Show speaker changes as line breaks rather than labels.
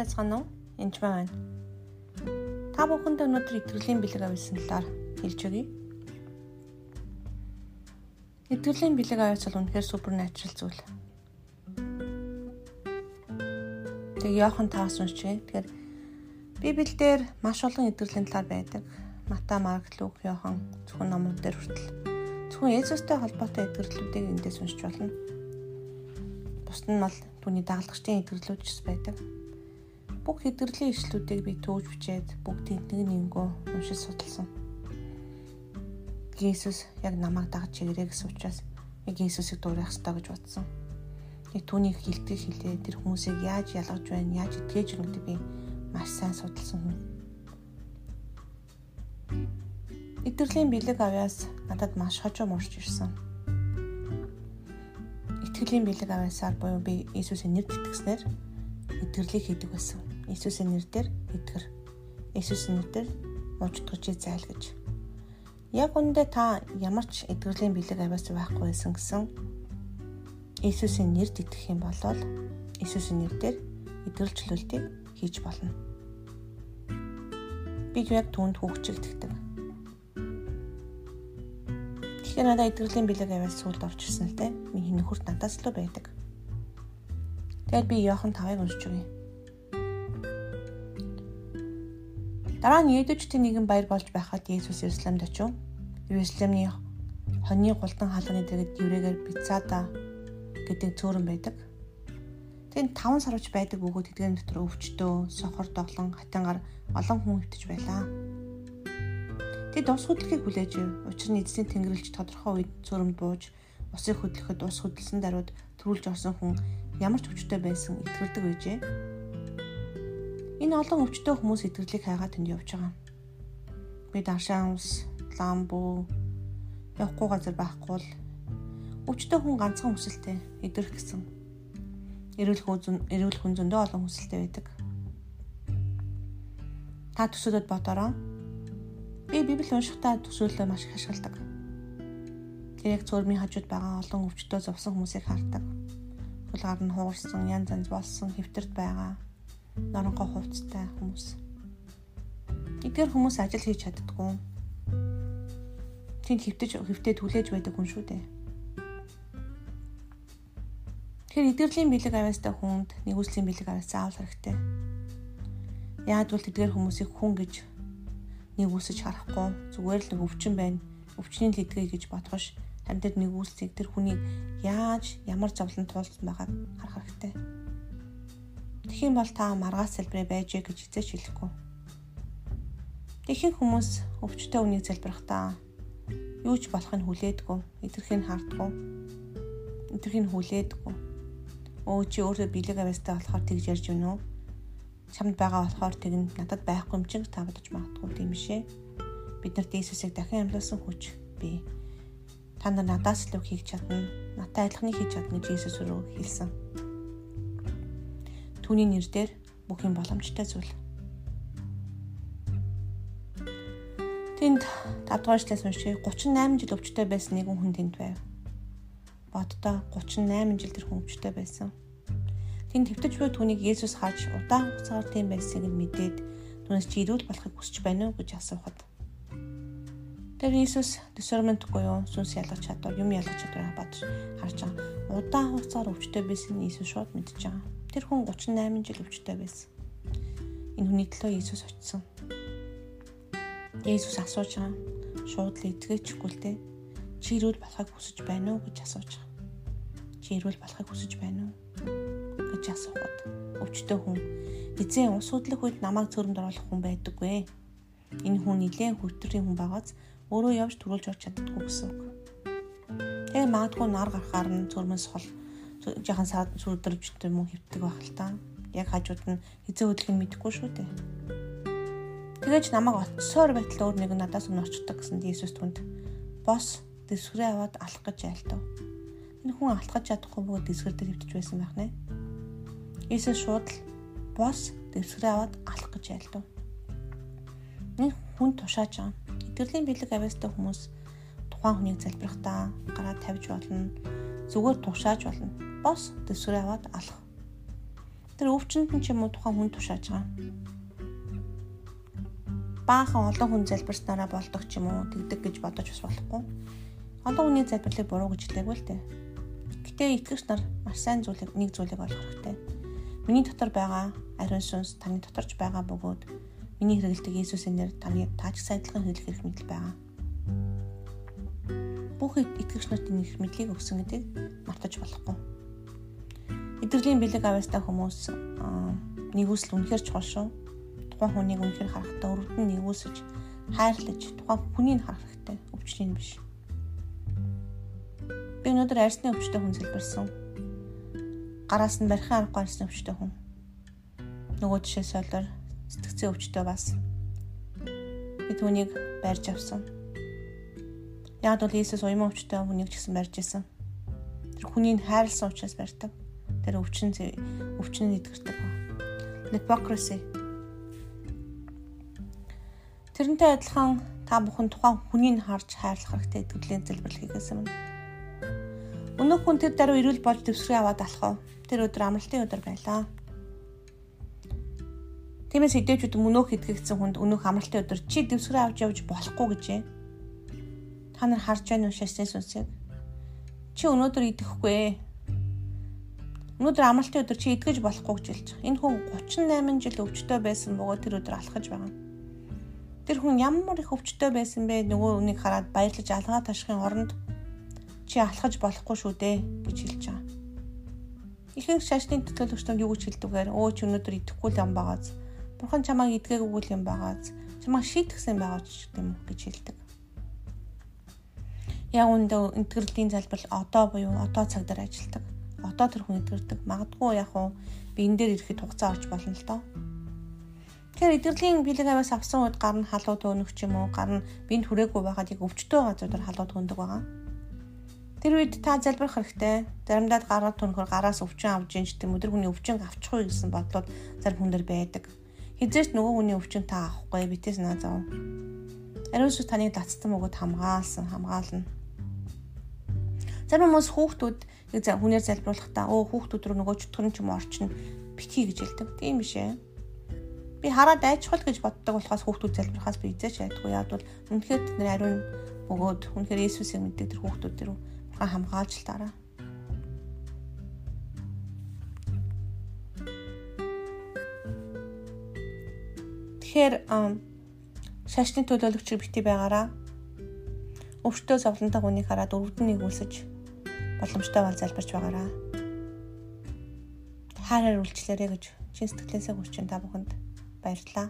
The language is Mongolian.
байцгаана уу? Энд байна. Та бүхэнд өнөөдөр итгэлийн бэлэг авсан талаар хэлж өгье. Итгэлийн бэлэг авьяас бол үнэхээр супер натурал зүйл. Тэг Йохан 5 уншиж. Тэгэхээр Библиэлд маш олон итгэлийн талаар байдаг. Матай, Марк, Лук, Йохан зөвхөн номууд дээр хүртэл зөвхөн Есүстэй холбоотой итгэрлүүдийг эндээс уншиж болно. Бусд нь бол түүний дагалдагчдын идэвхлүүд ч байдаг. Бүх идэвхлийн ишлүүдийг би төөж бичээд бүгдийг нэг нэнгөө уншиж судалсан. Иесус яг намайг дагаж чигээрээ гэсэн учраас яг Иесусыг дуурайх хэрэгтэй гэж бодсон. Яг түүний хилдэг хилээ тэр хүмүүсийг яаж ялгаж байна, яаж итгэж өгнөд би маш сайн судалсан хүн. Итгэрлийн бэлэг авяас надад маш хожоо морж ирсэн Итгэлийн бэлэг аваасаар буюу би Иесусийн нэрд итгэснээр итгэрлийг хийдэг байсан. Иесусийн нэрээр итгэр. Иесусийн нэрээр мужтгож зайл гэж. Яг үндэ та ямар ч итгэлийн бэлэг аваас байхгүй байсан гэсэн Иесусийн нэрд итгэх юм бол Иесусийн нэрээр итгэрлчлүүлтийг хийж болно. Бид яг түүнд хөгжигддэг. Тэгэхээр надад итгэлийн бэлэг аваад сүлд орж ирсэн л дээ. Миний нөхөрт надаас л байдаг. Тэгээд би Йохан 5-ыг уншиж өгье. Дараа нь Едүчтийн нэгэн баяр болж байхад Иесус Иерусалимд очив. Иерусалимны хоньны гултан хаалганы дэргэд еврейгээр Бицада гэдэг цөөрөн байдаг. Тэнд 5 сарвч байдаг бөгөөд тэдгээр дотор өвчтөө, сохор доглон, хатангаар олон хүн өвтөж байлаа. Тэд ус хөдлөхийг хүлээж ив. Учир нь эзний тэнгэрлэгч тодорхой үед цөөрөмд бууж усыг хөдлөхөд ус хөдөлсөн даруйд төрүүлж орсон хүн ямар ч өвчтөй байсан итгэлдэг байжээ. Энэ олон өвчтөй хүмүүс итгэлийг хайгаад тэнд явж байгаа. Би даршаан ус, ламбу явахгүй газар байхгүй л өвчтөй хүн ганцхан хүсэлтэй идэрх гэсэн. Эрүүл хүн эрүүл хүн зөндөө олон хүсэлтэй байдаг. Та төсөөдөд бодороо Би Библи уншихдаа төсөөллөө маш их ашигладаг. Тэр яг цөөрмийн хажууд байгаа олон өвчтөө зовсон хүмүүсийг хардаг. Хулгаар нь хуурсан, янз янз болсон, хэвтэрд байгаа. Норонхоо хувцтай хүмүүс. Эдгээр хүмүүс ажил хийж чаддгүй. Тэнд хэвтэж хэвтээ түлээж байдаг хүн шүү дээ. Тэгэхээр эдгэрлийн бэлэг авьяастай хүнд нэгүслийн бэлэг авьяас заавал хэрэгтэй. Яагад бол тэдгээр хүмүүсийг хүн гэж нэг үсэж харахгүй зүгээр л өвчин байна. Өвчний л эдгээ гэж бодгош харин тэр нэг үсийг тэр хүний яаж ямар зовлон туулсан байгааг харах хэрэгтэй. Тэгхийн бол та маргаас залбираа байжээ гэж эцэж хэлэхгүй. Тэхийн хүмүүс өвчтөе үнийг залбирахдаа юу ч болохыг хүлээдгүй, эдгэрхийг хардггүй. Эдгэрхийг хүлээдгүй. Өө чи өөрөө бэлэг авьяастай болохоор тэгж ярьж байна уу? чамд байгаа болохоор тэг нь надад байхгүй юм чинь та бодож магадгүй тийм бишээ. Бид нарт Иесусыг дахин амьлуулсан хүч бий. Та нар надаас л хийх чадна. Натай адилхныг хийж чадна гэж Иесус рүү хэлсэн. Түүний нэрээр бүх юм боломжтой зүйл. Тэнд 5 дугаар эшлээс уншия 38 жил өвчтөй байсан нэгэн хүн тэнд байв. Боддоо 38 жил тэр хүн өвчтөй байсан. Тэнд твтэж буй түүнийг Есүс харж удаан хугацаагаар тийм байсныг нь мэдээд түүнээс чи ирүүл болохыг хүсэж байна уу гэж асуухад Тэр Иесус discernment буюу сүнс ялгах чадвар, юм ялгах чадвараа бодож харж байгаа. Удаан хугацаар өвчтөй байсан Иесус шууд мэдж байгаа. Тэр хүн 38 жил өвчтөй байсан. Энэ хүний төлөө Иесус очсон. Иесус асууж байгаа. Шууд л итгэжгүй л дээ. Чи ирүүл болохыг хүсэж байна уу гэж асууж байгаа. Чи ирүүл болохыг хүсэж байна уу? гэж асуухад өвчтөе хүн эзэн ус судлах үед намайг цөрөнд оруулах хүн байдаггүй. Энэ хүн нилээн хөвтрийн хүн байгааз өөрөө явж төрүүлж орч чаддаггүй гэсэн үг. Тэгээ магадгүй нар гарахаар нь цөрмөс хол саад сүрдэрвчтэй мөн хөвтөг байх л та. Яг хажууд нь хизээ хөдлөх нь мэдэхгүй шүү дээ. Тэгэж намайг оцсоор байтал өөр нэг надаас өмнө орчдөг гэсэн Иесус түнд бос дэвсгэрээ аваад алах гэж айлтав. Энэ хүн алхаж чадахгүй бөгөөд дэвсгэр дээр хөвтөж байсан байх нэ. Иесус шууд л бос дэвсгэрээ аваад алах гэж айлдав. Энэ хүн тушааж байгаа. Итгэлийн бэлэг авьяастай хүмүүс тухайн хүнийг залбирахдаа гараа тавьж болно. Зүгээр тушааж болно. Бос дэвсгэрээ аваад алах. Тэр өвчнөд нь ч юм уу тухайн хүн тушааж байгаа. Баахан олон хүн залбирснараа болдог ч юм уу тэгдэг гэж бодож бас болохгүй. Олон хүний залбирлыг буруу гэж хэлээгүй л дээ. Гэтэ итгэгч нар маш сайн зүйлийг нэг зүйлийг олох хэрэгтэй. Миний дотор байгаа ариун сүнс таны доторч байгаа бөгөөд миний хэрэгэлдэг Иесусийн нэр таны тааж сайдлахын хэлэх хэрэг мэдэл байгаа бүх итгэгч нарт энэ их мэдлийг өгсөн гэдгийг мартаж болохгүй. Эдгэрлийн бэлэг авьяастай хүмүүс нэгүсэл үнэхээр чухал шүү. Тухайн хүнийг үнэхээр харахтаа өрөвдөн нэгүсэж хайрлаж тухайн хүнийг харах хэрэгтэй. Өвчнийг биш. Би өнөөдөр арьсны өвчтөй хүн зэлбэрсэн. Гараас нь барихын аргагүй арьсны өвчтөй хүн. Нөгөө жишээ солиор сэтгцэн өвчтөй бас. Би түүнийг барьж авсан Яг бол Иесус уян өвчтэй хүнийг ч гэсэн барьж исэн. Тэр хүнийг хайрлсан учраас барьдаг. Тэр өвчин өвчин нэтгэрдэг. Hypocrisy. Тэрнтэй адилхан та бүхэн тухайн хүнийг харж хайрлах хэрэгтэй итгэлийн залбирал хийгээсэн юм. Өнөөх хүн тэр даруй ирүүл болж төвсрээ аваад алах уу? Тэр өдөр амралтын өдөр байлаа. Тиймээс хэдээчүүд мөнөөх итгэгдсэн хүнд өнөөх амралтын өдөр чи дэвсгэрээ авч явж болохгүй гэжээ Та нар харж байна уу шашны сүнсийг? Чи өнөөдөр идэхгүй ээ. Өнөөдөр амралтын өдөр чи идгэж болохгүй гэж хэлж байгаа. Энэ хүн 38 жил өвчтөй байсан бөгөөд тэр өдөр алхаж байгаа. Тэр хүн ямар их өвчтөй байсан бэ? Нөгөө үнийг хараад баярлаж алгаа ташхын оронд чи алхаж болохгүй шүү дээ гэж хэлж байгаа. Ихэнх шашны төлөөлөгчдүүд юу гэж хэлдэггээр өө чи өнөөдөр идэхгүй л юм байгааз. Бурхан чамайг идгээгүй юм байгааз. Чамайг шийтгсэн байгаа ч гэдэм гэж хэлдэг яг үндэ интегрэлийн залбирал одоо буюу одоо цаг дээр ажилдаг. Одоо тэр хүн итгэрдэг. Магадгүй яг уу би энэ дээр ирэхэд хугацаа орж болно л доо. Тэгэхээр эдгэрлийн бэлэг аваас авсан үед гар нь халуу төөнөх ч юм уу, гар нь бинд хүрээгүй байгаад яг өвчтөө газар халуу төөндөг байгаа. Тэр үед та залбирах хэрэгтэй. Заримдаа гараа түнхөр гараас өвчин авж ийн ч гэм өдөр хүний өвчин авчихгүй гэсэн бодлоод зарим хүн дэр байдаг. Хизээч нөгөө хүний өвчин та авахгүй битээс наа зав. Ариун сүнс таныг дацсан өгöd хамгаалсан, хамгаална. Зарим хүмүүс хүүхдүүд нэг хүнээр залбируулахдаа өө хүүхдүүд рүү нөгөө чөтгөрн ч юм орчин битгий гэж хэлдэг. Тийм биш ээ. Би хараад айчхал гэж боддог болохоос хүүхдүүд залбирахаас би эзэж ядгүй. Яг бол үнэхээр тэд нар ариун өгөөд үнэхээр Иесусыг мэддэг тэр хүүхдүүд рүү бурхан хамгаалж л дараа. Тэгэхээр шашны төлөөлөгчөөр бити байгаараа өвчтөө зовлонтой хүнийг хараад өрөвдөн нэгүүлсэж боломжтой бол залбирч байгаараа. Хаараар үйлчлээрэй гэж чин сэтгэлээсээ хүсэж та бүхэнд баярлалаа.